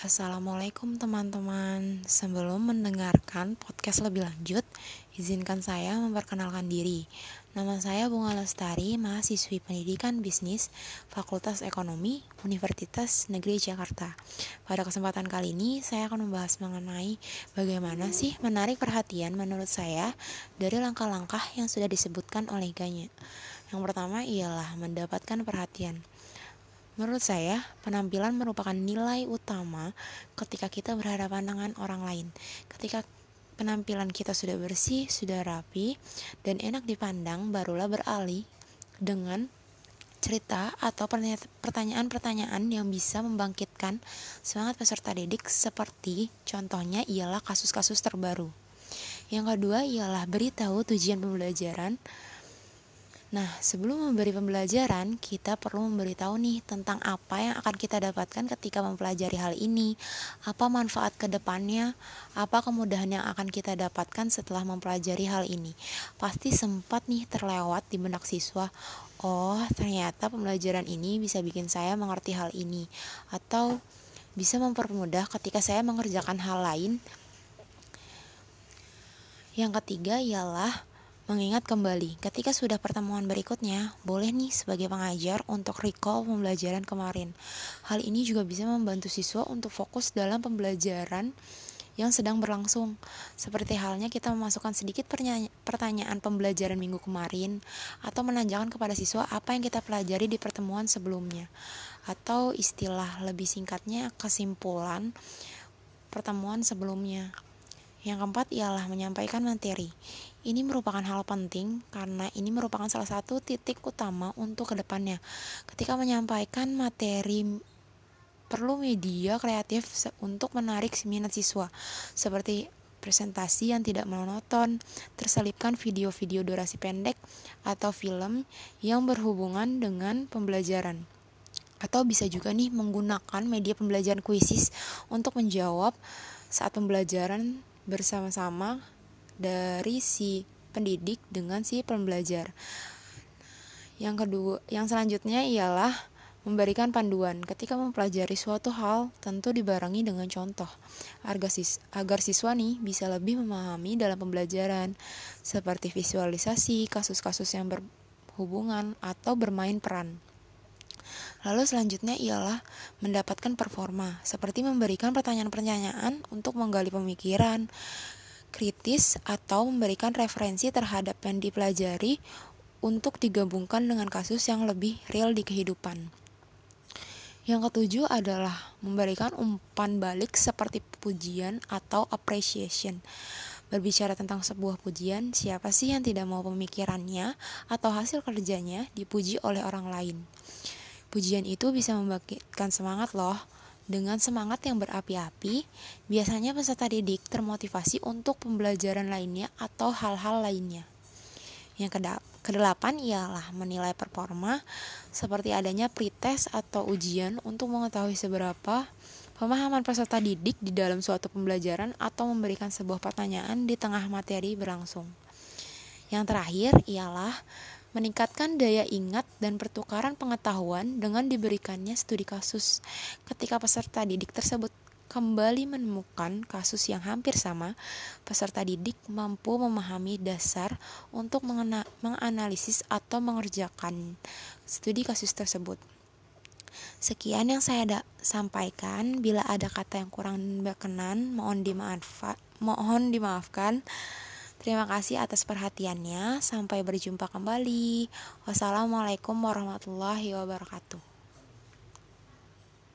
Assalamualaikum teman-teman. Sebelum mendengarkan podcast lebih lanjut Izinkan saya memperkenalkan diri. Nama saya Bunga Lestari, mahasiswi pendidikan bisnis Fakultas Ekonomi Universitas Negeri Jakarta. Pada kesempatan kali ini saya akan membahas mengenai Bagaimana sih menarik perhatian menurut saya Dari langkah-langkah yang sudah disebutkan oleh Ganya. Yang pertama ialah mendapatkan perhatian Menurut saya, penampilan merupakan nilai utama ketika kita berhadapan dengan orang lain. Ketika penampilan kita sudah bersih, sudah rapi, dan enak dipandang, barulah beralih dengan cerita atau pertanyaan-pertanyaan yang bisa membangkitkan semangat peserta didik seperti contohnya ialah kasus-kasus terbaru. Yang kedua ialah beritahu tujuan pembelajaran Nah, sebelum memberi pembelajaran, kita perlu memberitahu nih tentang apa yang akan kita dapatkan ketika mempelajari hal ini, apa manfaat ke depannya, apa kemudahan yang akan kita dapatkan setelah mempelajari hal ini. Pasti sempat nih terlewat di benak siswa, oh ternyata pembelajaran ini bisa bikin saya mengerti hal ini, atau bisa mempermudah ketika saya mengerjakan hal lain. Yang ketiga ialah Mengingat kembali, ketika sudah pertemuan berikutnya, boleh nih sebagai pengajar untuk recall pembelajaran kemarin. Hal ini juga bisa membantu siswa untuk fokus dalam pembelajaran yang sedang berlangsung. Seperti halnya kita memasukkan sedikit pertanyaan pembelajaran minggu kemarin atau menanyakan kepada siswa apa yang kita pelajari di pertemuan sebelumnya. Atau istilah lebih singkatnya kesimpulan pertemuan sebelumnya. Yang keempat ialah menyampaikan materi. Ini merupakan hal penting karena ini merupakan salah satu titik utama untuk ke depannya. Ketika menyampaikan materi perlu media kreatif untuk menarik minat siswa, seperti presentasi yang tidak monoton, terselipkan video-video durasi pendek atau film yang berhubungan dengan pembelajaran. Atau bisa juga nih menggunakan media pembelajaran kuisis untuk menjawab saat pembelajaran bersama-sama dari si pendidik dengan si pembelajar. Yang kedua, yang selanjutnya ialah memberikan panduan ketika mempelajari suatu hal tentu dibarengi dengan contoh agar, sis agar siswa nih bisa lebih memahami dalam pembelajaran seperti visualisasi kasus-kasus yang berhubungan atau bermain peran. Lalu selanjutnya ialah mendapatkan performa, seperti memberikan pertanyaan-pertanyaan untuk menggali pemikiran, kritis atau memberikan referensi terhadap yang dipelajari untuk digabungkan dengan kasus yang lebih real di kehidupan. Yang ketujuh adalah memberikan umpan balik seperti pujian atau appreciation. Berbicara tentang sebuah pujian, siapa sih yang tidak mau pemikirannya atau hasil kerjanya dipuji oleh orang lain? Pujian itu bisa membangkitkan semangat loh. Dengan semangat yang berapi-api, biasanya peserta didik termotivasi untuk pembelajaran lainnya atau hal-hal lainnya. Yang kedelapan ialah menilai performa seperti adanya pretest atau ujian untuk mengetahui seberapa pemahaman peserta didik di dalam suatu pembelajaran atau memberikan sebuah pertanyaan di tengah materi berlangsung. Yang terakhir ialah meningkatkan daya ingat dan pertukaran pengetahuan dengan diberikannya studi kasus. Ketika peserta didik tersebut kembali menemukan kasus yang hampir sama, peserta didik mampu memahami dasar untuk menganalisis atau mengerjakan studi kasus tersebut. Sekian yang saya sampaikan. Bila ada kata yang kurang berkenan, mohon dimaafkan. Mohon dimaafkan. Terima kasih atas perhatiannya. Sampai berjumpa kembali. Wassalamualaikum warahmatullahi wabarakatuh.